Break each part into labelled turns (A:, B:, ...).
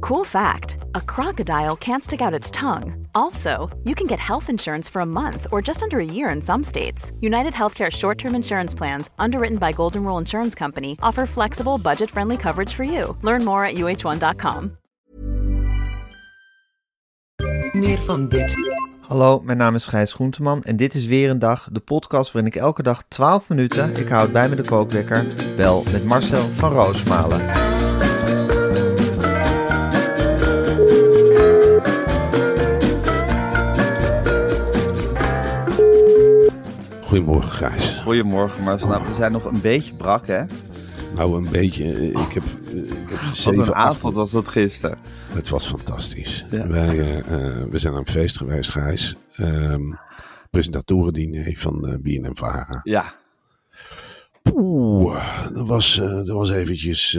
A: Cool fact a crocodile can't stick out its tongue. Also, you can get health insurance for a month or just under a year in some states. United Healthcare short term insurance plans, underwritten by Golden Rule Insurance Company, offer flexible, budget friendly coverage for you. Learn more at uh1.com.
B: Meer van dit.
C: Hallo, mijn naam is Gijs Groenteman en dit is weer een dag, de podcast waarin ik elke dag 12 minuten, ik houd bij me de kookwekker, bel met Marcel van Roosmalen.
D: Goedemorgen, Gijs.
C: Goedemorgen Marcel, nou, we zijn nog een beetje brak hè?
D: Nou, een beetje. eh, Ik heb, eh, ik heb
C: Wat een
D: acht-
C: avond was dat gisteren.
D: Het was fantastisch.
C: Ja.
D: Wij, eh, we zijn aan een feest geweest, Gijs. Ehm presentatorendiner van uh, BNM Vara.
C: Ja,
D: Oeh, dat was, dat was eventjes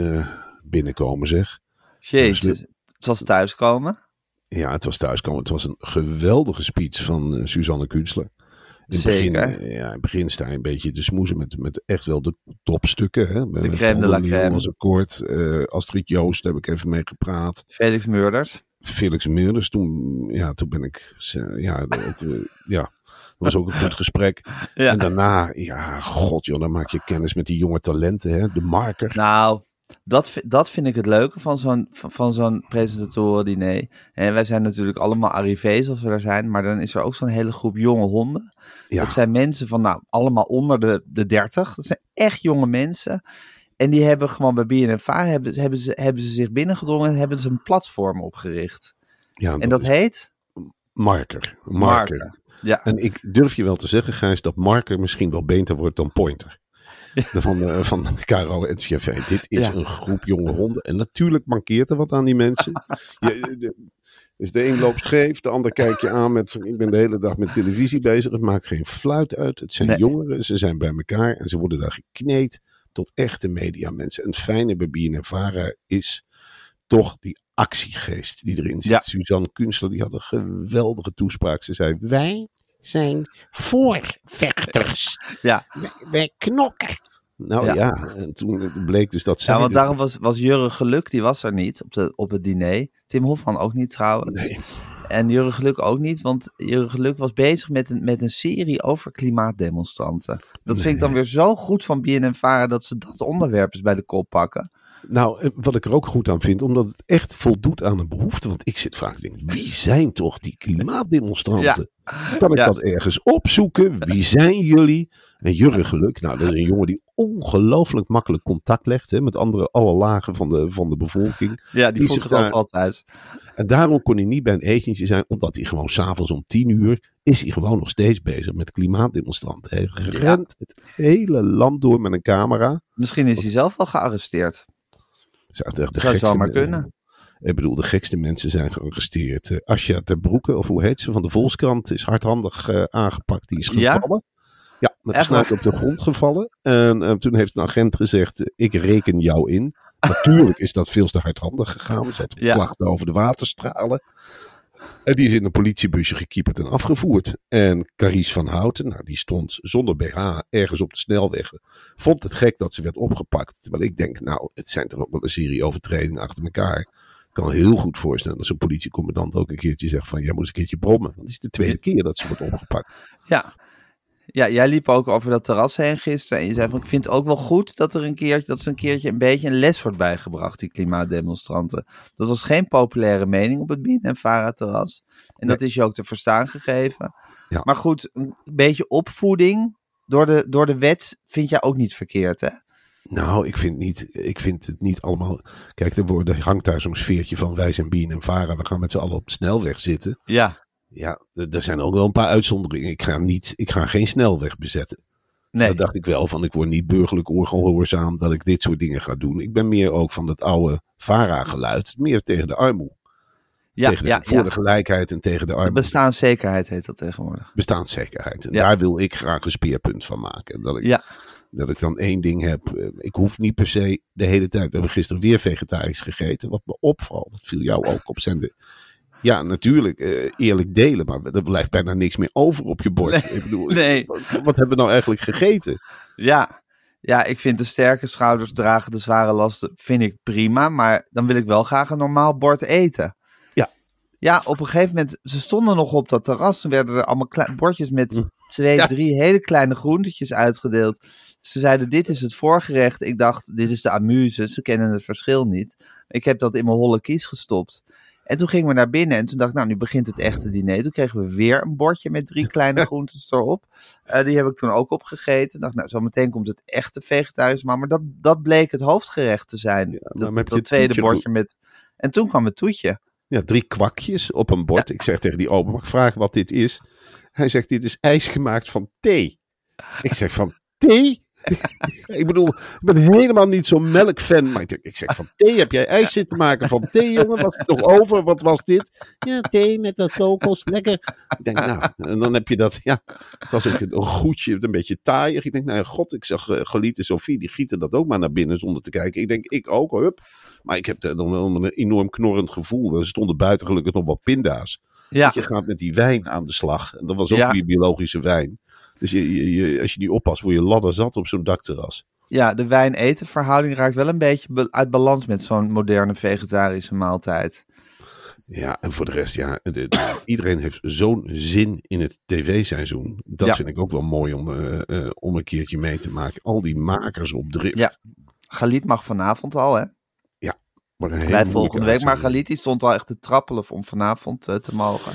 D: binnenkomen, zeg.
C: jezus. Het was thuiskomen.
D: Ja, het was thuiskomen. Het was een geweldige speech van Suzanne Kunstler. In het begin,
C: Zeker.
D: eh, ja, in het begin sta je een beetje te smoezen met, met echt wel de topstukken. Hè? Met
C: crème de la crème.
D: was akkoord. Eh, Astrid Joost heb ik even mee gepraat.
C: Felix Murders.
D: Felix Meurders. Toen, ja, toen ben ik, ja, de- ook, eh, ja, dat was ook een goed gesprek.
C: Ja.
D: En daarna, ja, god joh, dan maak je kennis met die jonge talenten, hè, de marker.
C: Nou, dat, dat vind ik het leuke van zo'n, van, zo'n presentatoren-diner. En wij zijn natuurlijk allemaal arrivés als we er zijn, maar dan is er ook zo'n hele groep jonge honden.
D: Ja.
C: Dat zijn mensen van, nou, allemaal onder de, de 30. Dat zijn echt jonge mensen. En die hebben gewoon bij BNNVARA hebben, hebben, ze, hebben ze zich binnengedrongen en hebben ze een platform opgericht.
D: ja,
C: En dat heet?
D: marker. Marker.
C: Marker. Ja,
D: En ik durf je wel te zeggen, Gijs, dat marker misschien wel beter wordt dan pointer. Van, de, van KRO en NCRV. Dit is
C: Ja.
D: een groep jonge honden. En natuurlijk mankeert er wat aan die mensen. Je, de, dus de een loopt scheef, de ander kijkt je aan met ik ben de hele dag met televisie bezig. Het maakt geen fluit uit. Het zijn
C: Nee.
D: jongeren, ze zijn bij elkaar en ze worden daar gekneed tot echte mediamensen. En het fijne bij BNNVARA is toch die actiegeest die erin zit.
C: Ja.
D: Suzanne Kunstler die had een geweldige toespraak. Ze zei, wij
B: Zijn voorvechters.
C: ja.
B: Wij, wij knokken.
D: Nou
C: Ja.
D: ja, en toen bleek dus dat zij...
C: ja want
D: dus-
C: daarom was, was Jurre Geluk, die was er niet op, de, op het diner. Tim Hofman ook niet trouwens.
D: Nee.
C: En Jurgen Geluk ook niet, want Jurgen Geluk was bezig met een, met een serie over klimaatdemonstranten. Dat vind ik dan weer zo goed van BNN-Vara dat ze dat onderwerp eens bij de kop pakken.
D: Nou, wat ik er ook goed aan vind, omdat het echt voldoet aan een behoefte. Want ik zit vaak te denken, wie zijn toch die klimaatdemonstranten? Kan ik
C: Ja.
D: dat ergens opzoeken? Wie zijn jullie? En Jurgen Geluk, nou dat is een jongen die ongelooflijk makkelijk contact legt hè, met andere, alle lagen van de, van de bevolking.
C: Ja, die
D: Die
C: voelt
D: zich daar-
C: al thuis.
D: En daarom kon hij niet bij een etentje zijn, omdat hij gewoon s'avonds om tien uur is hij gewoon nog steeds bezig met klimaatdemonstranten. Hij rent het hele land door met een camera.
C: Misschien is hij zelf wel gearresteerd.
D: Zou, de
C: Zou
D: gekste men-
C: kunnen.
D: Ik bedoel, de gekste mensen zijn gearresteerd. Eh, Asja ter Broeke, of hoe heet ze, van de Volkskrant, is hardhandig eh, aangepakt. Die is
C: Ja?
D: gevallen. Ja, met de snuit
C: waar?
D: op de grond gevallen. En eh, toen heeft een agent gezegd, ik reken jou in. Natuurlijk is dat veel te hardhandig gegaan. Ze
C: Ja.
D: klachten over de waterstralen. En die is in een politiebusje gekieperd en afgevoerd. En Carice van Houten, nou, die stond zonder BH ergens op de snelweg. Vond het gek dat ze werd opgepakt. Terwijl ik denk, nou, het zijn toch ook wel een serie overtredingen achter elkaar. Ik kan heel goed voorstellen dat zo'n politiecommandant ook een keertje zegt van, jij moet eens een keertje brommen. Want het is de tweede keer dat ze wordt opgepakt.
C: Ja. Ja, jij liep ook over dat terras heen gisteren en je zei van ik vind het ook wel goed dat er een keertje, dat ze een keertje een beetje een les wordt bijgebracht, die klimaatdemonstranten. Dat was geen populaire mening op het BNN-Vara terras. En dat is je ook te verstaan gegeven.
D: Ja.
C: Maar goed, een beetje opvoeding door de, door de wet vind jij ook niet verkeerd, hè?
D: Nou, ik vind, niet, ik vind het niet allemaal... Kijk, er, wordt, hangt daar zo'n sfeertje van wij zijn Bien en Vara. We gaan met z'n allen op de snelweg zitten.
C: Ja.
D: Ja, er zijn ook wel een paar uitzonderingen. Ik ga, niet, ik ga geen snelweg bezetten.
C: Nee.
D: Dat dacht ik wel van, ik word niet burgerlijk ongehoorzaam dat ik dit soort dingen ga doen. Ik ben meer ook van het oude VARA-geluid. Meer tegen de armoede.
C: ja,
D: tegen de,
C: ja,
D: voor
C: ja.
D: de gelijkheid en tegen de
C: De
D: armoede.
C: bestaanszekerheid heet dat tegenwoordig.
D: bestaanszekerheid. En
C: Ja.
D: daar wil ik graag een speerpunt van maken. Dat ik,
C: Ja.
D: dat ik dan één ding heb. eh, Ik hoef niet per se de hele tijd. We hebben gisteren weer vegetarisch gegeten. Wat me opvalt, dat viel jou ook op zender. Ja, natuurlijk, eh, eerlijk delen. Maar er blijft bijna niks meer over op je bord. ik bedoel,
C: Nee.
D: wat, wat hebben we nou eigenlijk gegeten?
C: Ja. ja, ik vind de sterke schouders dragen de zware lasten vind ik prima. Maar dan wil ik wel graag een normaal bord eten.
D: Ja.
C: Ja, op een gegeven moment, ze stonden nog op dat terras. Toen werden er allemaal bordjes met twee,
D: Ja.
C: drie hele kleine groentetjes uitgedeeld. Ze zeiden, dit is het voorgerecht. Ik dacht, dit is de amuse. Ze kennen het verschil niet. Ik heb dat in mijn holle kies gestopt. En toen gingen we naar binnen en toen dacht ik, nou, nu begint het echte diner. Toen kregen we weer een bordje met drie kleine groentes erop. Eh, die heb ik toen ook opgegeten. Ik dacht, nou, zo meteen komt het echte vegetarische maal. Maar dat, dat bleek het hoofdgerecht te zijn. dat,
D: heb je
C: dat tweede bordje met... En toen kwam het toetje.
D: Ja, drie kwakjes op een bord. Ik zeg tegen die opa, mag ik vragen wat dit is? Hij zegt, dit is ijs gemaakt van thee. Ik zeg, van thee? ik bedoel, ik ben helemaal niet zo'n melkfan. Maar ik, denk- ik zeg, van thee? Heb jij ijs zitten maken van thee, jongen? Was het nog over? Wat was dit? Ja, thee met wat kokos. Lekker. Ik denk, nou, en dan heb je dat. Ja, het was ook een goedje, een beetje taaiig. Ik denk, nou ja, god, ik zag uh, Galiet en Sofie, die gieten dat ook maar naar binnen zonder te kijken. Ik denk, ik ook, hup. Maar ik heb dan een enorm knorrend gevoel. Er stonden buiten gelukkig nog wat pinda's.
C: Ja,
D: je gaat met die wijn aan de slag. En dat was ook
C: Ja.
D: weer biologische wijn. Dus je, je, als je niet oppast, word je ladder zat op zo'n dakterras.
C: ja, de wijn-eten verhouding raakt wel een beetje be- uit balans met zo'n moderne vegetarische maaltijd.
D: Ja, en voor de rest, ja, de- de- iedereen heeft zo'n zin in het tv-seizoen. Dat
C: Ja.
D: vind ik ook wel mooi om, eh, eh, om een keertje mee te maken. Al die makers op drift.
C: Ja. Galit mag vanavond al, hè?
D: Maar een hele
C: volgende week. Maar. Galit die stond al echt te trappelen om vanavond eh, te mogen.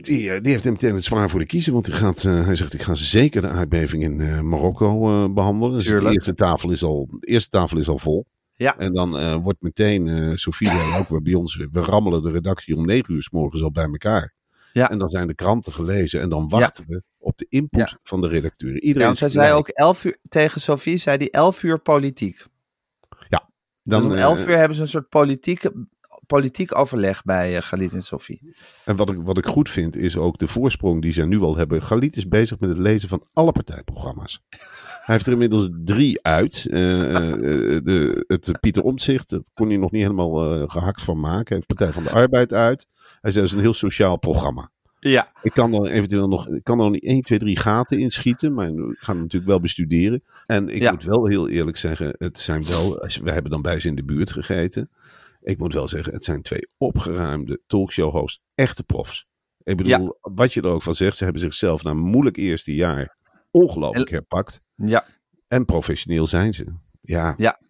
D: Die, eh, die heeft hem meteen het zwaar voor de kiezen. Want hij, gaat, eh, hij zegt, ik ga zeker de aardbeving in eh, Marokko eh, behandelen. Dus de eerste, tafel is al, de eerste tafel is al vol.
C: Ja.
D: En dan wordt meteen, Sofie en ook weer bij ons, we rammelen de redactie om negen uur s morgens al bij elkaar.
C: Ja.
D: En dan zijn de kranten gelezen en dan wachten we op de input
C: Ja.
D: van de redacteur.
C: Ja,
D: Iedereen
C: want zij zei ook elf uur tegen Sophie, zei die elf uur politiek.
D: Dan,
C: dus om elf uur hebben ze een soort politiek, politiek overleg bij eh, Galit en Sophie.
D: En wat ik, wat ik goed vind is ook de voorsprong die zij nu al hebben. Galit is bezig met het lezen van alle partijprogramma's. Hij heeft er inmiddels drie uit. Eh, eh, de, het Pieter Omtzigt, dat kon hij nog niet helemaal eh, gehakt van maken. Hij heeft Partij van de Arbeid uit. Hij zei, dat is een heel sociaal programma.
C: Ja.
D: Ik kan er eventueel nog, ik kan er nog niet 1, 2, 3 gaten inschieten, maar ik ga het natuurlijk wel bestuderen. En ik
C: Ja.
D: moet wel heel eerlijk zeggen, het zijn wel, we hebben dan bij ze in de buurt gegeten. Ik moet wel zeggen, het zijn twee opgeruimde talkshow-hosts, echte profs. Ik bedoel, wat je er ook van zegt, ze hebben zichzelf na een moeilijk eerste jaar ongelooflijk herpakt.
C: Ja,
D: En professioneel zijn ze. Ja,
C: ja.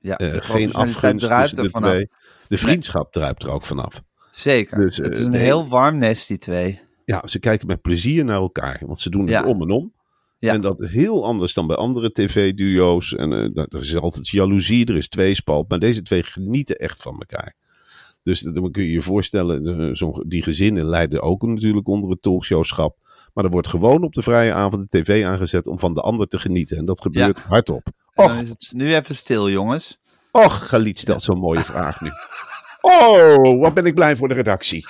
C: ja.
D: eh, geen afgunst tussen de
C: vanaf.
D: twee. De vriendschap druipt er ook vanaf.
C: Zeker.
D: Dus,
C: het
D: eh,
C: is een heel warm nest, die twee.
D: Ja, ze kijken met plezier naar elkaar. Want ze doen
C: Ja.
D: het om en om.
C: Ja.
D: En dat heel anders dan bij andere tv-duo's. En eh, daar- er is altijd jaloezie, er is tweespalt. Maar deze twee genieten echt van elkaar. Dus dan kun je je voorstellen, eh, die gezinnen lijden ook natuurlijk onder het talkshowschap. Maar er wordt gewoon op de vrije avond de tv aangezet om van de ander te genieten. En dat gebeurt hardop.
C: En
D: Och,
C: is het nu even stil, jongens.
D: Och, Galiet stelt zo'n mooie vraag nu. Oh, wat ben ik blij voor de redactie.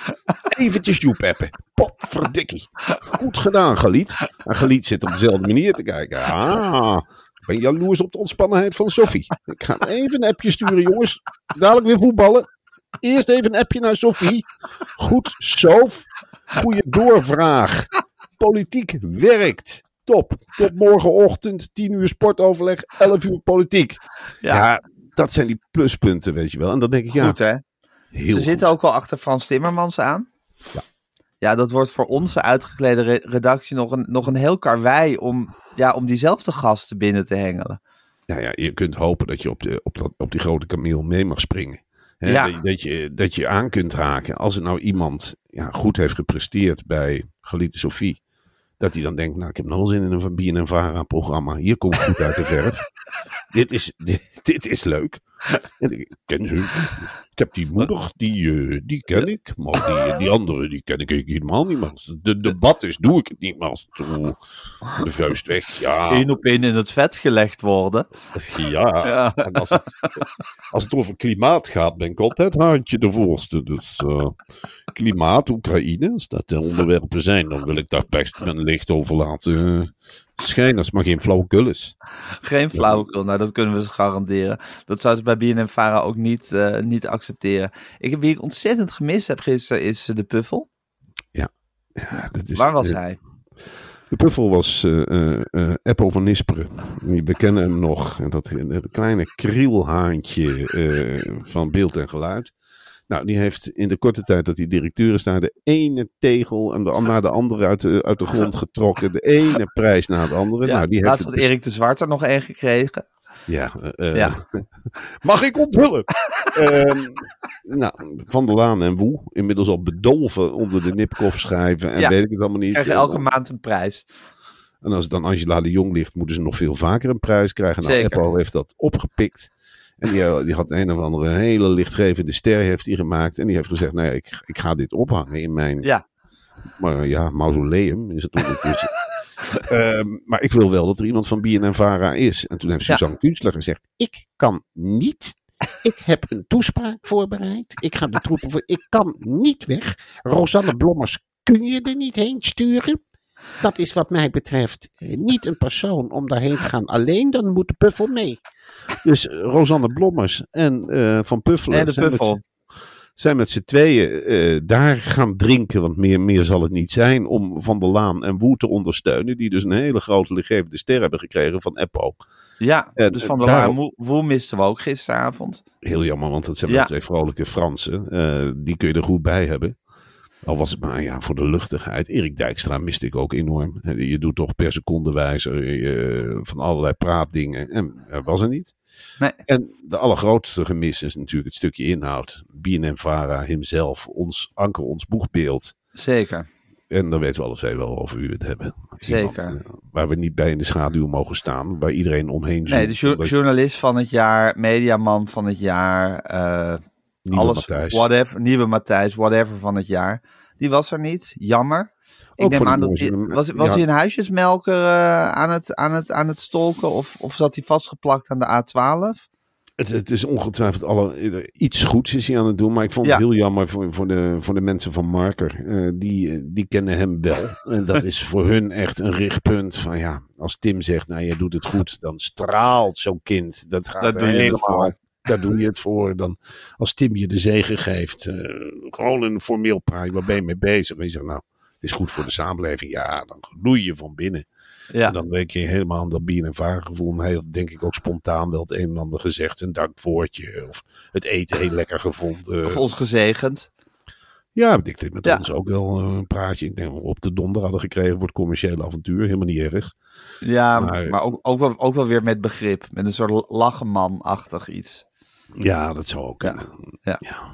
D: Eventjes joepeppen. Potverdikkie. Goed gedaan, Galiet. En Galiet zit op dezelfde manier te kijken. Ah, ben jaloers op de ontspannenheid van Sophie. Ik ga even een appje sturen, jongens. Dadelijk weer voetballen. Eerst even een appje naar Sophie. Goed, Sof. Goeie doorvraag. Politiek werkt. Top. Tot morgenochtend, 10 uur sportoverleg, 11 uur politiek.
C: Ja,
D: Ja, dat zijn die pluspunten, weet je wel. En dan denk ik, ja,
C: goed hè.
D: heel
C: Ze
D: goed.
C: zitten ook al achter Frans Timmermans aan.
D: Ja.
C: Ja, dat wordt voor onze uitgeklede re- redactie nog een, nog een heel karwei om, ja, om diezelfde gasten binnen te hengelen.
D: Ja, ja, je kunt hopen dat je op, de, op, dat, op die grote kameel mee mag springen.
C: Ja.
D: dat, je- dat, je, aan kunt raken. Als er nou iemand ja, goed heeft gepresteerd bij Geliete Sophie. Dat hij dan denkt, nou ik heb nog wel zin in een Van Bien en Vara programma. Hier kom ik goed uit de verf. dit, is, dit, dit is leuk. En ik ken ze. Ik heb die moeder, die, eh, die ken ik. Maar die, die andere, die ken ik helemaal niet. Maar als het de debat is, doe ik het niet. Maar als het zo de vuist weg, ja.
C: Eén op één in het vet gelegd worden.
D: Ja,
C: Ja.
D: en als het, als het over klimaat gaat, ben ik altijd haantje de voorste. Dus eh, klimaat, Oekraïne, als dat de onderwerpen zijn, dan wil ik daar best mijn licht over laten het maar geen flauwekul is.
C: Geen flauwekul, nou dat kunnen we ze garanderen. Dat zouden ze bij BNN Vara ook niet, eh, niet accepteren. Ik wie ik ontzettend gemist heb gisteren is eh, de Puffel.
D: Ja, dat is,
C: Waar was
D: eh,
C: hij?
D: De puffel was eh, Eppo van Nisperen. Die bekennen hem nog. En dat, dat kleine krielhaantje van beeld en geluid. Nou, die heeft in de korte tijd dat hij directeur is daar de ene tegel en de, naar de andere uit de, uit de grond getrokken. De ene prijs na de andere.
C: Ja,
D: nou, die heeft
C: laatst
D: het
C: had Erik de Zwart er nog één gekregen.
D: Ja, eh,
C: Ja.
D: mag ik onthullen? Ehm, nou, Van der Laan en Woe, inmiddels al bedolven onder de Nipkoff schrijven en
C: Ja.
D: weet ik het allemaal niet.
C: Krijg je elke maand een prijs.
D: En als het dan Angela de Jong ligt, moeten ze nog veel vaker een prijs krijgen. Nou. Apple heeft dat opgepikt. En die, eh, die had een of andere hele lichtgevende ster heeft hij gemaakt. En die heeft gezegd, nou ja, ik, ik ga dit ophangen in mijn
C: Ja.
D: maar, ja, mausoleum is het ondertussen. Ehm, maar ik wil wel dat er iemand van BNN Vara is. En toen heeft
C: Ja.
D: Suzanne Kunstler gezegd,
B: Ik kan niet. Ik heb een toespraak voorbereid. Ik ga de troepen voor. Ik kan niet weg. Rosanne Blommers kun je er niet heen sturen. Dat is wat mij betreft eh, niet een persoon om daarheen te gaan alleen. Dan moet de puffel mee.
D: dus eh, Rosanne Blommers en eh, Van Puffelen
C: En de
D: zijn
C: Puffel.
D: zijn met z'n tweeën daar gaan drinken. Want meer, meer zal het niet zijn om Van der Laan en Woe te ondersteunen. Die dus een hele grote lichtgevende ster hebben gekregen van Eppo.
C: Ja, dus van de Laan Woe misten we ook gisteravond.
D: Heel jammer, want dat zijn
C: Ja.
D: wel twee vrolijke Fransen. Die kun je er goed bij hebben. Al was het maar ja, voor de luchtigheid. Erik Dijkstra miste ik ook enorm. Eh, Je doet toch per seconde wijzer je, van allerlei praatdingen. En er was er niet.
C: Nee.
D: En de allergrootste gemis is natuurlijk het stukje inhoud. BNN-Vara himself, ons anker, ons boegbeeld.
C: Zeker.
D: En dan weten we alle twee wel over wie we het hebben.
C: Zeker.
D: Iemand, eh, waar we niet bij in de schaduw mogen staan. Waar iedereen omheen zoekt.
C: Nee, de journalist van het jaar, mediaman van het jaar, eh,
D: Nieuwe
C: alles,
D: Matthijs.
C: whatever, nieuwe Matthijs, whatever van het jaar. Die was er niet, jammer. Ik neem aan dat hij, was, was
D: ja.
C: hij een huisjesmelker eh, aan, het, aan, het, aan het stolken of, of zat hij vastgeplakt aan de A12?
D: Het, het is ongetwijfeld alle, iets goeds is hij aan het doen. Maar ik vond
C: Ja.
D: het heel jammer voor, voor, de, voor de mensen van Marker. Eh, die, eh, die kennen hem wel. En dat is voor hun echt een richtpunt. Van ja, als Tim zegt, nou jij doet het goed. Dan straalt zo'n kind. Dat gaat
C: je het
D: helemaal-. Daar doe je het voor. Dan, als Tim je de zegen geeft. eh, gewoon een formeel praat. Waar ben je mee bezig? En je zegt nou, het is goed voor de samenleving. Ja, dan gloei je van binnen.
C: Ja,
D: En dan denk je helemaal aan dat bier- en vaargevoel. En hij had denk ik ook spontaan wel het een en ander gezegd. Een dankwoordje. Of het eten heel lekker gevonden.
C: of ons gezegend.
D: Ja, ik denk met
C: Ja.
D: ons ook wel eh, een praatje. Ik denk op de donder hadden gekregen voor het commerciële avontuur. Helemaal niet erg.
C: Ja,
D: Maar-
C: maar, ook, ook, wel, ook wel weer met begrip. Met een soort lachenman-achtig iets.
D: Ja, dat zou ook.
C: Ja. Ja.
D: Ja.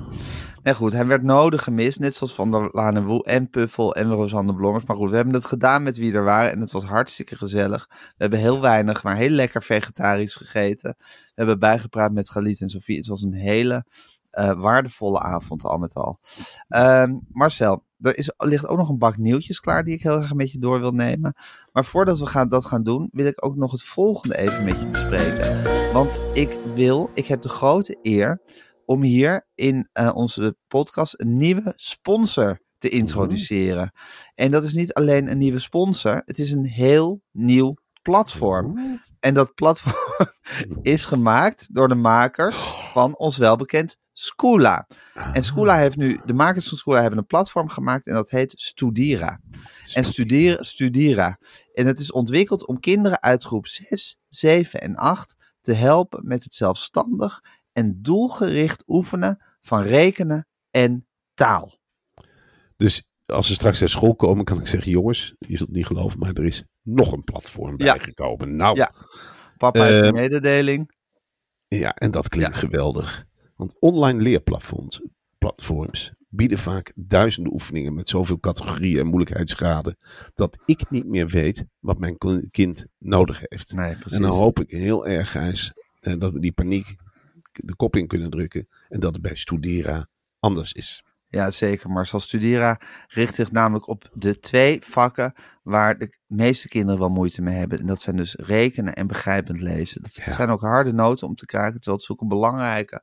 C: Nee, goed, hij werd nodig gemist, net zoals Van der Laan en Woe en Puffel en Rosanne Blommers. Maar goed, we hebben het gedaan met wie er waren en het was hartstikke gezellig. We hebben heel weinig, maar heel lekker vegetarisch gegeten. We hebben bijgepraat met Galit en Sofie. Het was een hele waardevolle avond al met al. Ehm, Marcel, er is, ligt ook nog een bak nieuwtjes klaar die ik heel erg met je door wil nemen. Maar voordat we gaan, dat gaan doen, wil ik ook nog het volgende even met je bespreken. Want ik wil, ik heb de grote eer om hier in eh, onze podcast een nieuwe sponsor te introduceren. En dat is niet alleen een nieuwe sponsor, het is een heel nieuw platform. En dat platform is gemaakt door de makers van ons welbekend Scoola. En Scoola heeft nu, de makers van Scoola hebben een platform gemaakt en dat heet Studira. En studeren, Studira. En het is ontwikkeld om kinderen uit groep 6, 7 en 8 te helpen met het zelfstandig en doelgericht oefenen van rekenen en taal.
D: Dus als ze straks uit school komen, kan ik zeggen: jongens, je zult het niet geloven, maar er is nog een platform
C: Ja.
D: bijgekomen. Nou,
C: Ja. Papa heeft
D: Eh,
C: een mededeling.
D: Ja, en dat klinkt geweldig. Want online leerplatforms platforms bieden vaak duizenden oefeningen met zoveel categorieën en moeilijkheidsgraden. dat ik niet meer weet wat mijn kind nodig heeft.
C: Nee, precies.
D: En dan hoop ik heel erg, Gijs, eh, dat we die paniek de kop in kunnen drukken. En dat het bij Studera anders is.
C: Ja, zeker. Marcel Studera richt zich namelijk op de twee vakken waar de meeste kinderen wel moeite mee hebben. En dat zijn dus rekenen en begrijpend lezen. Dat
D: Ja.
C: zijn ook harde noten om te krijgen, terwijl het zulke belangrijke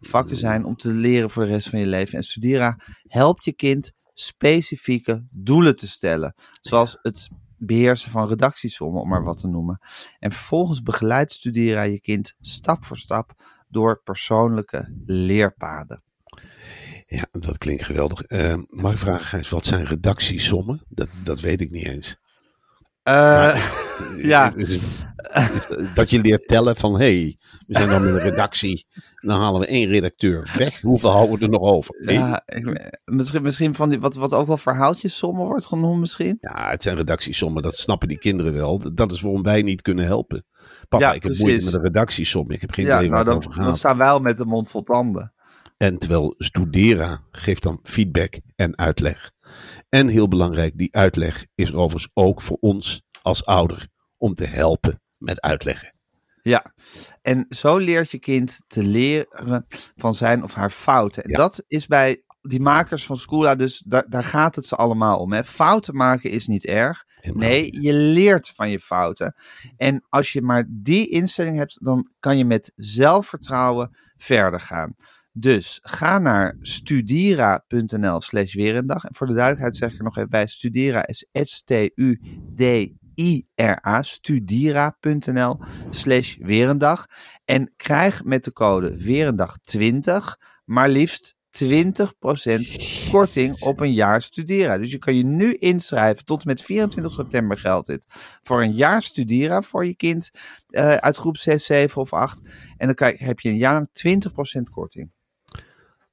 C: vakken zijn om te leren voor de rest van je leven. En Studera helpt je kind specifieke doelen te stellen. Zoals het beheersen van redactiesommen, om maar wat te noemen. En vervolgens begeleidt Studera je kind stap voor stap door persoonlijke leerpaden.
D: Ja, dat klinkt geweldig. Eh, mag ik vragen, Gijs, wat zijn redactiesommen? Dat, dat weet ik niet eens.
C: Eh, ja.
D: Is- is- is- dat je leert tellen van, hé, hey, we zijn dan met een redactie. Dan halen we één redacteur weg. Hoeveel houden we er nog over?
C: Ja, ik- misschien, misschien van die, wat, wat ook wel verhaaltjesommen wordt genoemd misschien.
D: Ja, het zijn redactiesommen, dat snappen die kinderen wel. Dat is waarom wij niet kunnen helpen. Papa,
C: Ja,
D: ik heb
C: precies.
D: moeite met een redactiesom. Ik heb geen
C: Ja,
D: idee waar
C: nou
D: het
C: dan,
D: over
C: dan
D: gaat.
C: staan wij al met de mond vol tanden.
D: En terwijl Studera geeft dan feedback en uitleg. En heel belangrijk, die uitleg is overigens ook voor ons als ouder om te helpen met uitleggen.
C: Ja, en zo leert je kind te leren van zijn of haar fouten. En
D: Ja.
C: dat is bij die makers van Scoola, dus daar, daar gaat het ze allemaal om. Hè? Fouten maken is niet erg. Nee, je leert van je fouten. En als je maar die instelling hebt, dan kan je met zelfvertrouwen verder gaan. Dus ga naar studira.nl slash weerendag. En voor de duidelijkheid zeg ik er nog even bij, Studira is S-T-U-D-I-R-A, studira.nl slash weerendag. En krijg met de code weerendag 20 maar liefst 20% korting op een jaar Studera. Dus je kan je nu inschrijven. Tot en met 24 september geldt dit. Voor een jaar Studera voor je kind eh, uit groep 6, 7 of 8. En dan heb je een jaar lang 20% korting.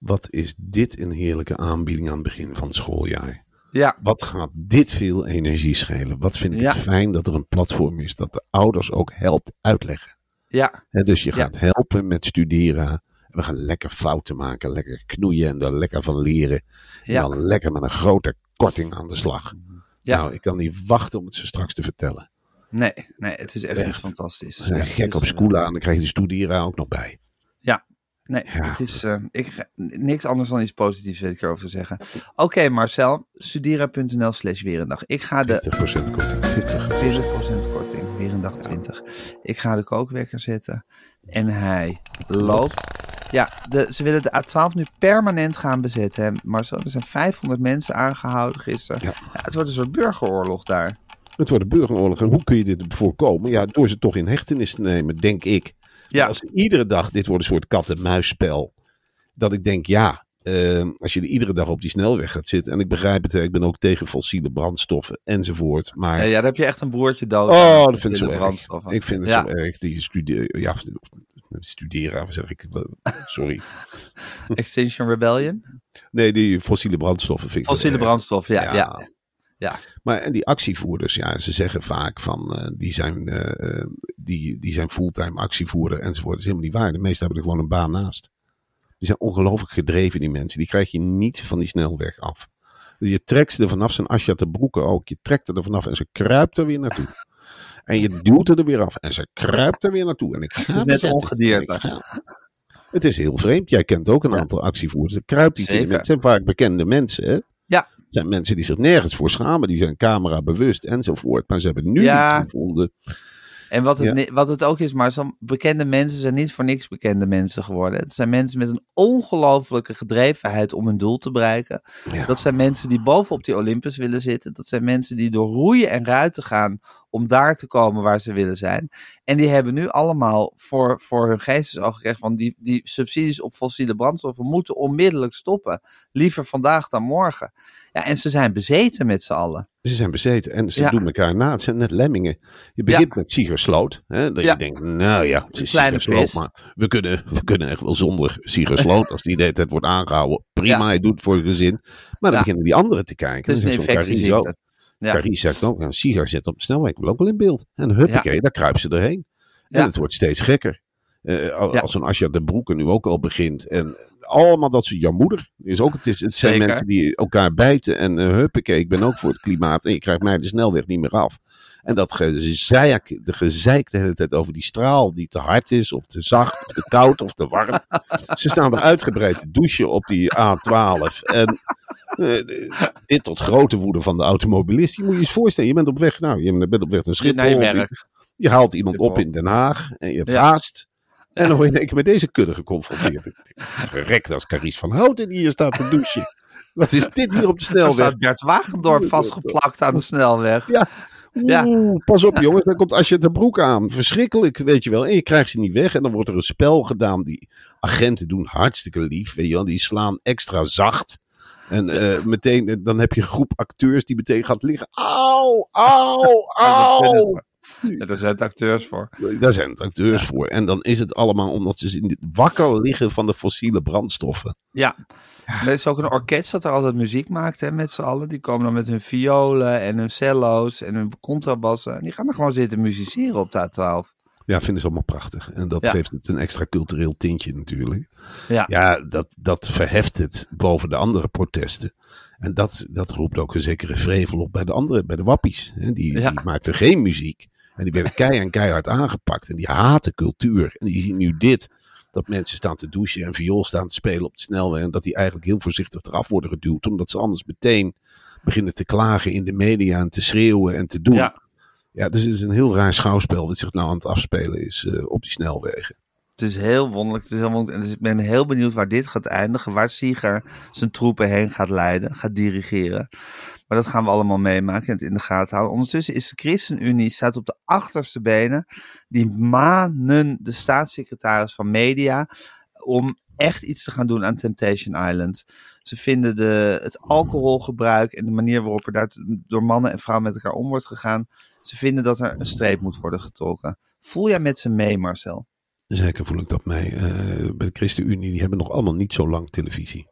D: Wat is dit een heerlijke aanbieding aan het begin van het schooljaar?
C: Ja,
D: Wat gaat dit veel energie schelen? Wat vind ik
C: Ja.
D: het fijn dat er een platform is dat de ouders ook helpt uitleggen.
C: ja,
D: Hè, dus je
C: Ja.
D: gaat helpen met studeren. We gaan lekker fouten maken, lekker knoeien en er lekker van leren. En
C: ja.
D: dan lekker met een grote korting aan de slag.
C: Ja.
D: Nou, ik kan niet wachten om het ze straks te vertellen.
C: Nee, nee, het is echt,
D: Echt.
C: fantastisch.
D: Ze zijn
C: Ja,
D: gek op
C: eh,
D: Scoola en dan krijg je de studera ook nog bij.
C: Nee,
D: Ja.
C: het is eh, ik, niks anders dan iets positiefs weet ik erover te zeggen. Oké Marcel, studera.nl slash weerendag. Ik ga de
D: 20% korting. 20.
C: 20% korting, weer een dag 20. Ik ga de kookwekker zetten en hij loopt. Ja, de, ze willen de A12 nu permanent gaan bezetten. hè. Marcel, er zijn 500 mensen aangehouden gisteren.
D: Ja.
C: Ja, het wordt een soort burgeroorlog daar.
D: Het wordt een burgeroorlog. En hoe kun je dit voorkomen? Ja, door ze toch in hechtenis te nemen, denk ik.
C: Ja,
D: Als iedere dag, dit wordt een soort kat-en-muisspel. Dat ik denk, ja, eh, als je er iedere dag op die snelweg gaat zitten. En ik begrijp het, hè, ik ben ook tegen fossiele brandstoffen enzovoort. Maar
C: ja, ja, daar heb je echt een broertje dood.
D: Oh, dat vind ik zo erg.
C: brandstoffen.
D: Ik vind het
C: ja.
D: zo erg. Die studeren, ja, studeren, zeg ik? Sorry.
C: Extinction Rebellion.
D: Nee, die fossiele brandstoffen vind ik wel
C: Fossiele
D: erg.
C: brandstof, ja. ja. Ja.
D: Maar en die actievoerders, ja, ze zeggen vaak van, eh, die, zijn, eh, eh, die, die zijn fulltime actievoerder enzovoort. Dat is helemaal niet waar. De meesten hebben er gewoon een baan naast. Die zijn ongelooflijk gedreven, die mensen. Die krijg je niet van die snelweg af. Dus je trekt ze er vanaf, zijn Asja te broeken ook. Je trekt er vanaf en ze kruipt er weer naartoe. En je duwt er weer af en ze kruipt er weer naartoe. En ik ga
C: Het is net ongedierte.
D: Ga- Het is heel vreemd. Jij kent ook een aantal actievoerders. Er kruipt iets in. Het zijn vaak bekende mensen. Hè?
C: Ja.
D: Zijn mensen die zich nergens voor schamen. Die zijn camera bewust enzovoort. Maar ze hebben nu
C: Ja.
D: iets gevonden.
C: En wat het,
D: Ja.
C: wat het ook is, maar bekende mensen zijn niet voor niks bekende mensen geworden. Het zijn mensen met een ongelofelijke gedrevenheid om hun doel te bereiken.
D: Ja.
C: Dat zijn mensen die bovenop die Olympus willen zitten. Dat zijn mensen die door roeien en ruiten gaan om daar te komen waar ze willen zijn. En die hebben nu allemaal voor, voor hun geestesoog gekregen van die, die subsidies op fossiele brandstoffen moeten onmiddellijk stoppen. Liever vandaag dan morgen. Ja, en ze zijn bezeten met z'n allen.
D: Ze zijn bezeten en ze
C: Ja.
D: doen elkaar na. Het zijn net lemmingen. Je begint met Siegersloot. Hè, dat
C: Ja.
D: je denkt, nou ja, het is Siegersloot. Maar we kunnen, we kunnen echt wel zonder Siegersloot. als die de hele tijd wordt aangehouden. Prima, hij doet het voor je gezin. Maar dan beginnen die anderen te kijken.
C: Het is een. Ja.
D: Carice zegt ook, nou, Sieger zit op de snelweg. Ik wil ook wel in beeld. En huppakee, daar kruipen ze erheen. En het wordt steeds gekker. Eh,
C: Ja.
D: Als zo'n Asja de Broeke nu ook al begint. En allemaal dat ze jouw moeder. Is ook, het, is, het zijn
C: Zeker.
D: mensen die elkaar bijten. En eh huppakee, ik ben ook voor het klimaat. En je krijgt mij de snelweg niet meer af. En dat gezeik, de gezeik de hele tijd over die straal die te hard is, of te zacht, of te koud, of te warm. Ze staan er uitgebreid te douchen op die A12. En eh, dit tot grote woede van de automobilist. Je moet je eens voorstellen, je bent op weg, nou, je bent op weg naar Schiphol.
C: Je
D: je- haalt iemand op in Den Haag en je hebt
C: Ja.
D: haast. En dan word je in één keer met deze kudde geconfronteerd. Gerekt als Carice van Houten die hier staat te douchen. Wat is dit hier op de snelweg?
C: staat Bert Wagendorp vastgeplakt aan de snelweg.
D: Ja.
C: Ja.
D: Pas op jongens, dan komt Asje de Broek aan. Verschrikkelijk, weet je wel. En je krijgt ze niet weg. En dan wordt er een spel gedaan. Die agenten doen hartstikke lief, weet je wel. Die slaan extra zacht. En eh, meteen, eh, dan heb je een groep acteurs die meteen gaat liggen. Auw, auw, auw.
C: Ja, daar zijn het acteurs voor.
D: Daar zijn het acteurs voor. En dan is het allemaal omdat ze wakker liggen van de fossiele brandstoffen.
C: Ja. Er is ook een orkest dat er altijd muziek maakt hè, met z'n allen. Die komen dan met hun violen en hun cello's en hun contrabassen. En die gaan er gewoon zitten musiceren op de A12.
D: Ja, vinden ze allemaal prachtig. En dat
C: Ja.
D: geeft het een extra cultureel tintje natuurlijk.
C: Ja.
D: Ja, dat, dat verheft het boven de andere protesten. En dat, dat roept ook een zekere vrevel op bij de andere, bij de wappies. hè. Die,
C: Ja.
D: die maakten geen muziek. En die werden kei en keihard aangepakt. En die haten cultuur. En die zien nu dit. Dat mensen staan te douchen en viool staan te spelen op de snelweg. En dat die eigenlijk heel voorzichtig eraf worden geduwd. Omdat ze anders meteen beginnen te klagen in de media en te schreeuwen en te doen. Ja,
C: Ja.
D: dus het is een heel raar schouwspel dat zich nou aan het afspelen is eh, op die snelwegen.
C: Het is heel wonderlijk. Het is heel wonderlijk. En dus ik ben heel benieuwd waar dit gaat eindigen. Waar Sieger zijn troepen heen gaat leiden, gaat dirigeren. Maar dat gaan we allemaal meemaken en het in de gaten houden. Ondertussen is de ChristenUnie staat op de achterste benen. Die manen de staatssecretaris van Media om echt iets te gaan doen aan Temptation Island. Ze vinden de, het alcoholgebruik en de manier waarop er daar door mannen en vrouwen met elkaar om wordt gegaan. Ze vinden dat er een streep moet worden getrokken. Voel jij met ze mee, Marcel?
D: Zeker voel ik dat mee. Eh, bij de ChristenUnie, die hebben nog allemaal niet zo lang televisie.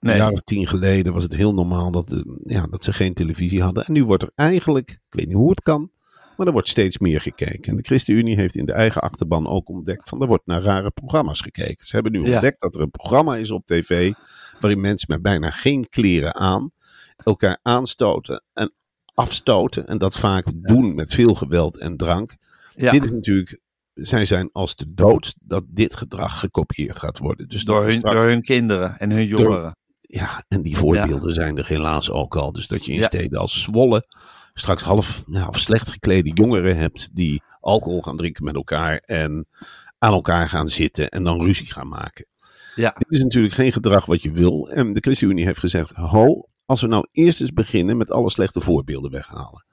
C: Nee.
D: Een jaar of tien geleden was het heel normaal dat, eh, ja, dat ze geen televisie hadden. En nu wordt er eigenlijk, ik weet niet hoe het kan, maar er wordt steeds meer gekeken. En de ChristenUnie heeft in de eigen achterban ook ontdekt van er wordt naar rare programma's gekeken. Ze hebben nu
C: Ja.
D: ontdekt dat er een programma is op tv waarin mensen met bijna geen kleren aan elkaar aanstoten en afstoten. En dat vaak doen met veel geweld en drank.
C: Ja.
D: Dit is natuurlijk, zij zijn als de dood dat dit gedrag gekopieerd gaat worden. Dus
C: Door hun,
D: straks-
C: door hun kinderen en hun jongeren.
D: ja, en die voorbeelden zijn er helaas ook al. Dus dat je in
C: Ja.
D: steden als Zwolle straks half, nou, half slecht geklede jongeren hebt die alcohol gaan drinken met elkaar en aan elkaar gaan zitten en dan ruzie gaan maken.
C: Ja.
D: Dit is natuurlijk geen gedrag wat je wil. En de ChristenUnie heeft gezegd, ho, als we nou eerst eens beginnen met alle slechte voorbeelden weghalen.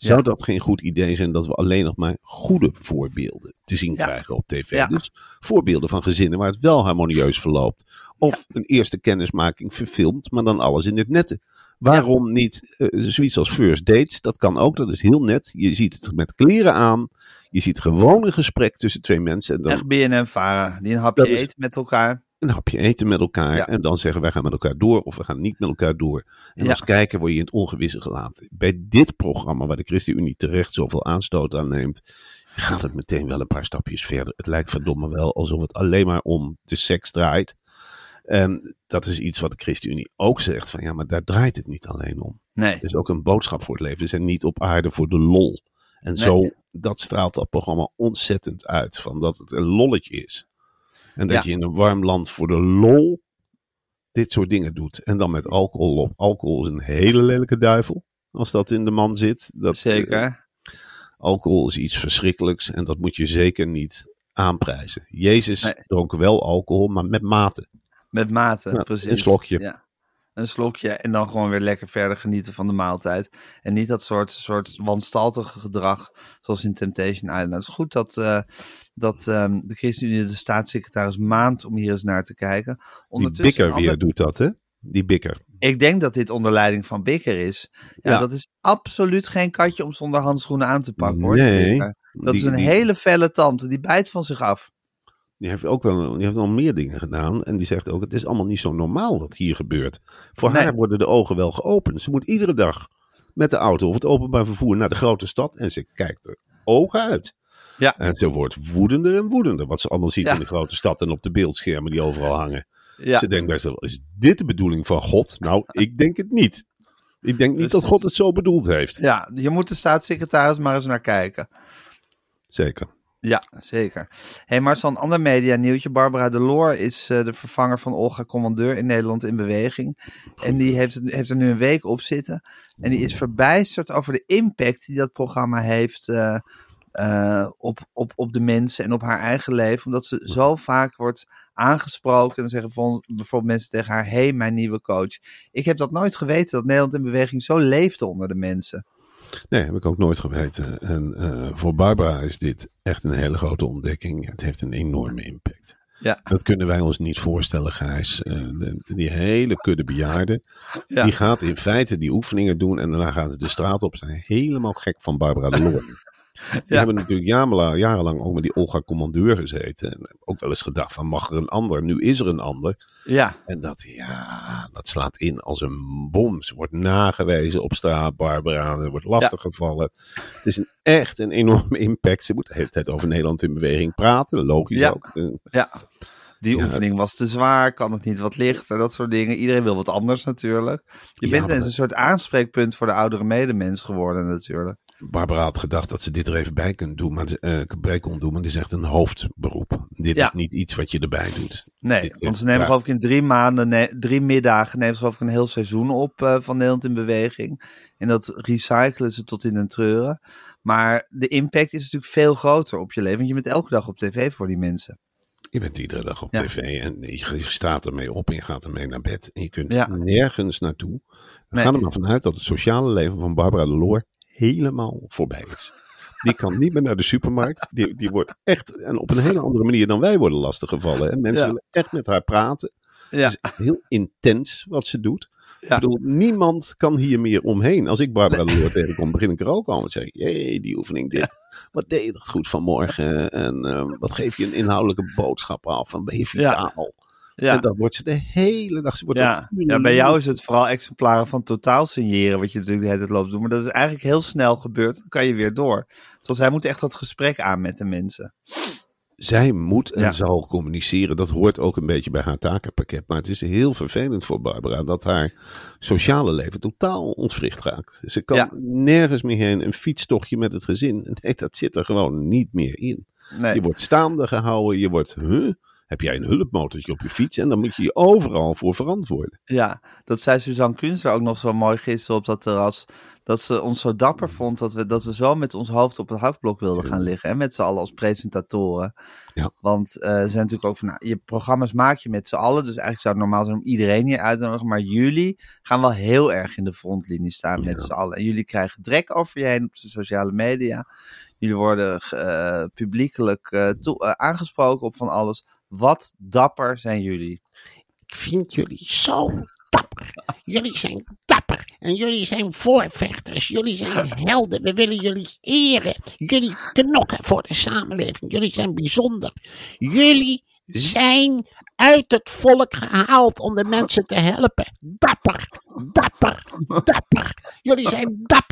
D: Zou
C: Ja.
D: dat geen goed idee zijn dat we alleen nog maar goede voorbeelden te zien
C: Ja.
D: krijgen op tv?
C: Ja.
D: Dus voorbeelden van gezinnen waar het wel harmonieus verloopt. Of een eerste kennismaking verfilmd, maar dan alles in het nette. Waarom niet eh, zoiets als first dates? Dat kan ook, dat is heel net. Je ziet het met kleren aan. Je ziet gewoon een gesprek tussen twee mensen. En dan
C: Echt BNN-varen die een hapje eten met elkaar.
D: Een hapje eten met elkaar.
C: Ja.
D: En dan zeggen wij gaan met elkaar door of we gaan niet met elkaar door. En
C: Ja.
D: als kijker word je in het ongewisse gelaten. Bij dit programma waar de ChristenUnie terecht zoveel aanstoot aan neemt, gaat het meteen wel een paar stapjes verder. Het lijkt verdomme wel alsof het alleen maar om de seks draait. En dat is iets wat de ChristenUnie ook zegt van ja, maar daar draait het niet alleen om.
C: Nee.
D: Het is ook een boodschap voor het leven. We zijn niet op aarde voor de lol. En
C: Nee.
D: zo, dat straalt dat programma ontzettend uit. Van dat het een lolletje is. En dat
C: Ja.
D: je in een warm land voor de lol dit soort dingen doet. En dan met alcohol op. Alcohol is een hele lelijke duivel. Als dat in de man zit. Dat, eh,
C: Zeker.
D: alcohol is iets verschrikkelijks. En dat moet je zeker niet aanprijzen. Jezus
C: Nee.
D: dronk wel alcohol, maar met mate.
C: Met mate, precies.
D: een slokje.
C: Ja. Een slokje en dan gewoon weer lekker verder genieten van de maaltijd. En niet dat soort, soort wanstaltige gedrag zoals in Temptation Island. Het is goed dat, eh, dat ehm, de ChristenUnie de staatssecretaris maand om hier eens naar te kijken.
D: Die
C: Ondertussen
D: bikker
C: een ander-
D: weer doet dat, hè? Die bikker.
C: Ik denk dat dit onder leiding van Bikker is. Ja,
D: Ja.
C: dat is absoluut geen katje om zonder handschoenen aan te pakken hoor. die
D: Nee.
C: Bikker. Dat
D: Die-
C: is een
D: die-
C: hele felle tante, die bijt van zich af.
D: Die heeft ook wel, die heeft wel meer dingen gedaan. En die zegt ook, het is allemaal niet zo normaal wat hier gebeurt. Voor
C: Nee.
D: haar worden de ogen wel geopend. Ze moet iedere dag met de auto of het openbaar vervoer naar de grote stad. En ze kijkt er ogen uit.
C: Ja.
D: En ze wordt woedender en woedender. Wat ze allemaal ziet
C: Ja.
D: in de grote stad en op de beeldschermen die overal hangen.
C: Ja,
D: Ze denkt bij zichzelf, is dit de bedoeling van God? Nou, ik denk het niet. Ik denk niet
C: Dus-
D: dat God het zo bedoeld heeft.
C: Ja, je moet de staatssecretaris maar eens naar kijken.
D: Zeker.
C: Ja, zeker. hey, maar zo'n ander media nieuwtje. Barbara Deloor is eh, de vervanger van Olga Commandeur in Nederland in Beweging. En die heeft, heeft er nu een week op zitten. En die is verbijsterd over de impact die dat programma heeft eh, eh, op, op, op de mensen en op haar eigen leven. Omdat ze zo vaak wordt aangesproken. En dan zeggen bijvoorbeeld mensen tegen haar, hey, mijn nieuwe coach. Ik heb dat nooit geweten, dat Nederland in Beweging zo leefde onder de mensen.
D: Nee, heb ik ook nooit geweten. En eh, voor Barbara is dit echt een hele grote ontdekking. Het heeft een enorme impact.
C: Ja.
D: Dat kunnen wij ons niet voorstellen, Gijs. Eh, de- die hele kudde bejaarden,
C: Ja.
D: die gaat in feite die oefeningen doen en daarna gaan ze de straat op. Ze zijn helemaal gek van Barbara de Loor. Die
C: Ja.
D: hebben natuurlijk jarenlang, jarenlang ook met die Olga Commandeur gezeten. En ook wel eens gedacht van mag er een ander? Nu is er een ander.
C: Ja,
D: En dat, ja, dat slaat in als een bom. Ze wordt nagewezen op straat, Barbara. Er wordt lastiggevallen. Het is een, echt een enorme impact. Ze moet de hele tijd over Nederland in beweging praten. Logisch
C: Ja.
D: ook.
C: Ja, die
D: Ja.
C: oefening was te zwaar, kan het niet wat lichter, dat soort dingen. Iedereen wil wat anders natuurlijk. Je bent eens een soort aanspreekpunt voor de oudere medemens geworden natuurlijk.
D: Barbara had gedacht dat ze dit er even bij, kunt doen, maar, eh, bij kon doen. Maar dit is echt een hoofdberoep. Dit
C: Ja.
D: is niet iets wat je erbij doet.
C: Nee,
D: Dit-
C: want ze nemen geloof ik in drie maanden, nee, drie middagen, nemen ze geloof ik een heel seizoen op eh, van Nederland in beweging. En dat recyclen ze tot in een treuren. Maar de impact is natuurlijk veel groter op je leven, want je bent elke dag op tv voor die mensen.
D: Je bent iedere dag op
C: Ja.
D: tv en je, je staat ermee op en je gaat ermee naar bed. En je kunt
C: Ja.
D: nergens naartoe. We
C: Nee.
D: gaan er maar vanuit dat het sociale leven van Barbara de Loor helemaal voorbij is. Die kan niet meer naar de supermarkt. Die, die wordt echt, en op een hele andere manier dan wij worden lastiggevallen. Hè. Mensen
C: Ja.
D: willen echt met haar praten.
C: Ja,
D: Het is heel intens wat ze doet.
C: Ja.
D: Ik bedoel, niemand kan hier meer omheen. Als ik Barbara de Loor tegenkom, begin ik er ook al met zeggen: jee, die oefening dit. Wat deed je dat goed vanmorgen? En eh, wat geef je een inhoudelijke boodschap af? En ben je vitaal?
C: ja.
D: En dan wordt ze de hele dag... Ze wordt
C: Ja. ja, bij jou is het vooral exemplaren van totaal signeren, wat je natuurlijk de hele tijd loopt te doen. Maar dat is eigenlijk heel snel gebeurd. Dan kan je weer door. Dus zij moet echt dat gesprek aan met de mensen.
D: Zij moet en
C: Ja.
D: zal communiceren. Dat hoort ook een beetje bij haar takenpakket. Maar het is heel vervelend voor Barbara dat haar sociale leven totaal ontwricht raakt. Ze kan
C: Ja.
D: nergens meer heen. Een fietstochtje met het gezin. Nee, dat zit er gewoon niet meer in.
C: Nee.
D: Je wordt staande gehouden. Je wordt, huh? Heb jij een hulpmotortje op je fiets? En dan moet je je overal voor verantwoorden.
C: Ja, dat zei Suzanne Kunster ook nog zo mooi gisteren op dat terras. Dat ze ons zo dapper vond dat we, dat we zo met ons hoofd op het houtblok wilden gaan liggen. En met z'n allen als presentatoren.
D: Ja.
C: Want eh, ze zijn natuurlijk ook van, nou, je programma's maak je met z'n allen. Dus eigenlijk zou het normaal zijn om iedereen hier uit te nodigen. Maar jullie gaan wel heel erg in de frontlinie staan met
D: Ja.
C: z'n allen. En jullie krijgen drek over je heen op de sociale media. Jullie worden eh, publiekelijk toe- eh, aangesproken op van alles. Wat dapper zijn jullie.
B: Ik vind jullie zo dapper. Jullie zijn dapper. En jullie zijn voorvechters. Jullie zijn helden. We willen jullie eren. Jullie knokken voor de samenleving. Jullie zijn bijzonder. Jullie zijn uit het volk gehaald om de mensen te helpen. Dapper, dapper, dapper. Jullie zijn dapper.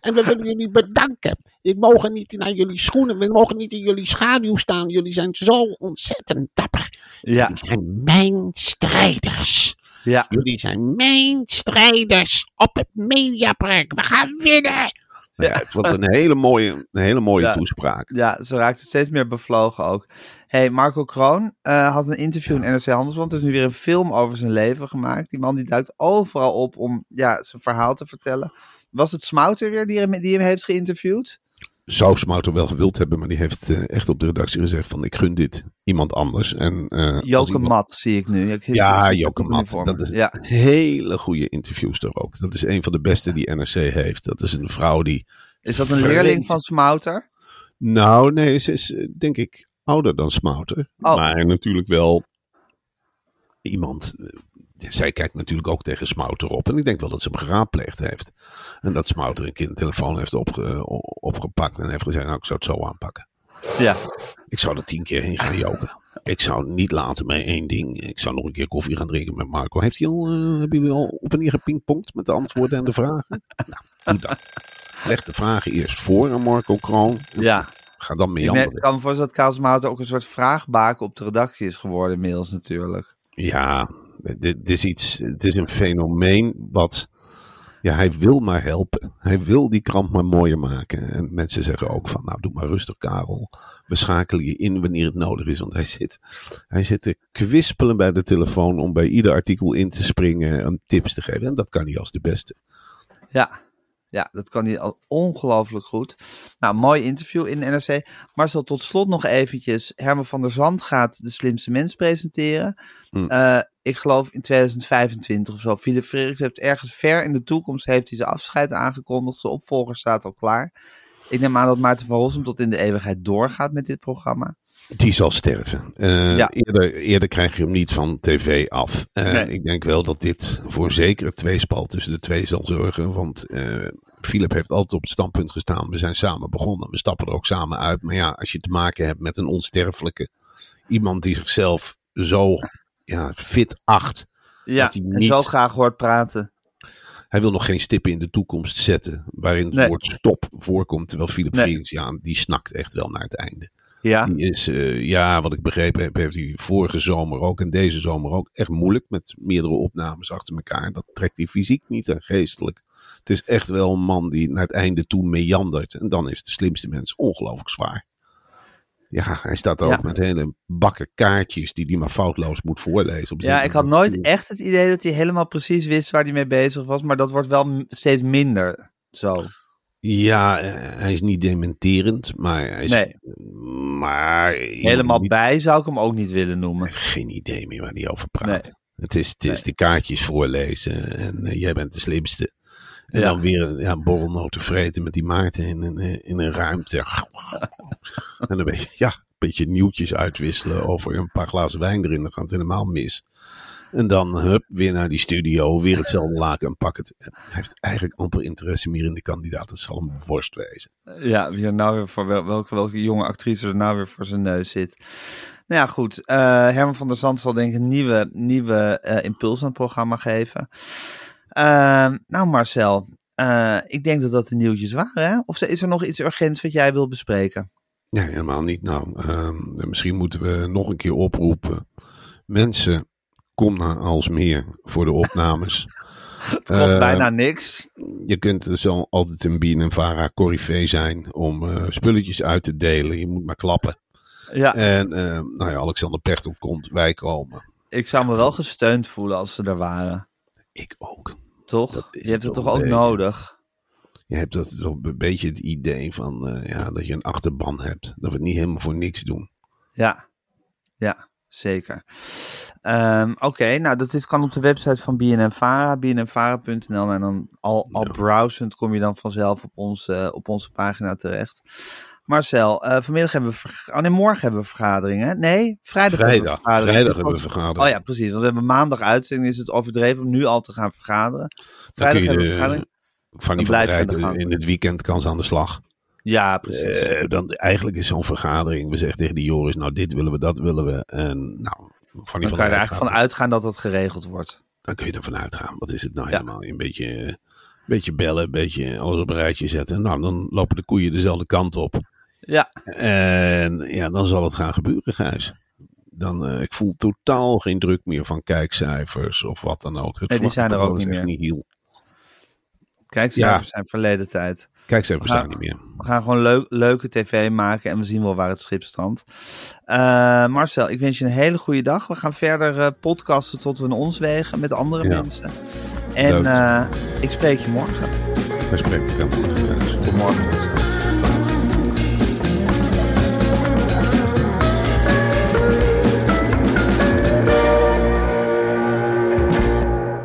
B: En we willen jullie bedanken. We mogen niet naar jullie schoenen. We mogen niet in jullie schaduw staan. Jullie zijn zo ontzettend dapper.
C: Ja,
B: Jullie zijn mijn strijders.
C: ja.
B: Jullie zijn mijn strijders op het Mediapark. We gaan winnen.
D: Ja, het wordt een hele mooie, een hele mooie
C: Ja.
D: toespraak.
C: Ja, ze raakte steeds meer bevlogen ook. hey, Marco Kroon eh, had een interview in NRC Handelsblad. Er is nu weer een film over zijn leven gemaakt. Die man die duikt overal op om ja, zijn verhaal te vertellen. Was het Smouter weer die hem, die hem heeft geïnterviewd?
D: Zou Smouter wel gewild hebben, maar die heeft eh, echt op de redactie gezegd van ik gun dit iemand anders. En, eh,
C: Joke
D: iemand-
C: Mat zie ik nu. Ik-
D: Ja, Joke Mat. Dat is
C: Ja,
D: een hele goede interviewster ook. Dat is een van de beste die NRC heeft. Dat is een vrouw die...
C: is dat een leerling van Smouter?
D: Nou, nee, ze is eh, denk ik ouder dan Smouter.
C: Oh.
D: Maar natuurlijk wel iemand... eh, zij kijkt natuurlijk ook tegen Smouter op. En ik denk wel dat ze hem geraadpleegd heeft. En dat Smouter een keer een telefoon heeft opge- opgepakt. En heeft gezegd, nou, ik zou het zo aanpakken.
C: Ja,
D: Ik zou er tien keer heen gaan joken. Ik zou niet laten bij één ding. Ik zou nog een keer koffie gaan drinken met Marco. Heeft hij al, eh, hebben jullie al op en neer gepingpongd met de antwoorden en de vragen? Nou, doe dat. Leg de vragen eerst voor aan Marco Kroon.
C: ja.
D: Ga dan
C: Ik
D: meanderen.
C: me- kan me voorstellen dat Karel Smouter ook een soort vraagbaken op de redactie is geworden inmiddels natuurlijk.
D: Ja, dit, is iets. Het is een fenomeen wat Ja, hij wil maar helpen. Hij wil die krant maar mooier maken. En mensen zeggen ook van, nou doe maar rustig Karel. We schakelen je in wanneer het nodig is. Want hij zit, hij zit te kwispelen bij de telefoon om bij ieder artikel in te springen en tips te geven. En dat kan hij als de beste.
C: Ja, ja, dat kan hij al ongelooflijk goed. Nou, mooi interview in de NRC. Marcel, tot slot nog eventjes. Herman van der Zand gaat De Slimste Mens presenteren.
D: Hm.
C: Eh, ik geloof in 2025 of zo. Philip Frederiks heeft ergens ver in de toekomst heeft hij zijn afscheid aangekondigd. Zijn opvolger staat al klaar. Ik neem aan dat Maarten van Rossum tot in de eeuwigheid doorgaat met dit programma.
D: Die zal sterven. Eh,
C: Ja.
D: eerder, eerder krijg je hem niet van tv af. En
C: Nee.
D: ik denk wel dat dit voor een zekere tweespal tussen de twee zal zorgen. Want eh Philip heeft altijd op het standpunt gestaan. We zijn samen begonnen. We stappen er ook samen uit. Maar ja, als je te maken hebt met een onsterfelijke. Iemand die zichzelf zo ja, fit acht.
C: Ja,
D: Dat hij
C: en
D: niet-
C: zo graag hoort praten.
D: Hij wil nog geen stippen in de toekomst zetten. Waarin het
C: Nee.
D: woord stop voorkomt. Terwijl Philip
C: Nee.
D: Ja, die snakt echt wel naar het einde.
C: Ja,
D: Die is, eh, ja, wat ik begrepen heb, heeft hij vorige zomer ook en deze zomer ook echt moeilijk met meerdere opnames achter elkaar. Dat trekt hij fysiek niet en geestelijk. Het is echt wel een man die naar het einde toe meandert. En dan is de slimste mens ongelooflijk zwaar. Ja, hij staat ook
C: Ja.
D: met hele bakken kaartjes die hij maar foutloos moet voorlezen. Op
C: ja, ik had nooit echt het idee dat hij helemaal precies wist waar hij mee bezig was. Maar dat wordt wel steeds minder zo.
D: Ja, hij is niet dementerend, maar hij is...
C: Nee.
D: Maar...
C: Helemaal
D: niet-
C: bij zou ik hem ook niet willen noemen.
D: heeft geen idee meer waar hij over praat.
C: Nee.
D: Het is, het is
C: Nee.
D: de kaartjes voorlezen en eh, jij bent de slimste. En
C: Ja.
D: dan weer een ja, borrelnoten vreten met die Maarten in een, eh, in een ruimte. en dan ben je, ja, een beetje nieuwtjes uitwisselen over een paar glazen wijn erin. Dan gaat het helemaal mis. En dan, hup, weer naar die studio, weer hetzelfde laken en pak het. Hij heeft eigenlijk amper interesse meer in de kandidaat. Het zal een worst wezen.
C: Ja, wie er nou weer voor wel- welke, welke jonge actrice er nou weer voor zijn neus zit. Nou ja, goed. eh, Herman van der Zand zal denk ik een nieuwe, nieuwe eh, impuls aan het programma geven. Ehm, nou Marcel, eh, ik denk dat dat de nieuwtjes waren. Hè? Of is er nog iets urgents wat jij wil bespreken?
D: Nee, helemaal niet. Nou, ehm, misschien moeten we nog een keer oproepen. Mensen, kom naar Alsmeer voor de opnames.
C: Het kost
D: Eh,
C: bijna niks.
D: Je kunt er zal altijd een Bien en Vara corrivee zijn om eh, spulletjes uit te delen. Je moet maar klappen.
C: Ja,
D: En eh, nou ja, Alexander Pechtel komt, wij komen.
C: ik zou me wel gesteund voelen als ze er waren.
D: Ik ook.
C: Toch? Je hebt het
D: toch
C: ook nodig?
D: Je hebt dat toch een beetje het idee van ja, dat je een achterban hebt. Dat we het niet helemaal voor niks doen.
C: Ja, ja, zeker. Ehm, Oké, nou dat is, kan op de website van BNNVARA, bnnvara.nl en dan al, al
D: Ja.
C: browsend kom je dan vanzelf op onze, op onze pagina terecht. Marcel, eh, vanmiddag hebben we, oh nee, morgen hebben we vergadering hè? Nee, vrijdag, hebben we vergadering.
D: vrijdag hebben we vergadering.
C: Oh ja, precies, want we hebben maandag uitzending, is het overdreven om nu al te gaan vergaderen. Vrijdag hebben we
D: de-
C: vergadering.
D: van die
C: gang.
D: in het weekend kan ze aan de slag.
C: Ja, precies.
D: Eh, dan, eigenlijk is zo'n vergadering. We zeggen tegen die Joris, nou dit willen we, dat willen we. En nou, van die
C: dan kan je er eigenlijk van uitgaan dat dat geregeld wordt.
D: Dan kun je ervan uitgaan. Wat is het nou
C: Ja.
D: helemaal? Een beetje, een beetje bellen, een beetje alles op een rijtje zetten. Nou, dan lopen de koeien dezelfde kant op.
C: Ja,
D: En ja, dan zal het gaan gebeuren, Gijs. Dan, eh, ik voel totaal geen druk meer van kijkcijfers of wat dan ook. Het
C: Nee, die zijn er ook niet meer.
D: nihil.
C: kijk,
D: Ja.
C: zijn verleden tijd.
D: Kijkcijfers
C: Ja.
D: staan niet meer.
C: We gaan gewoon leuk, leuke tv maken en we zien wel waar het schip strandt. Eh, Marcel, ik wens je een hele goede dag. We gaan verder eh, podcasten tot we in ons wegen met andere
D: Ja.
C: mensen. En eh, ik spreek je morgen.
D: We spreken elkaar morgen.
C: Tot morgen.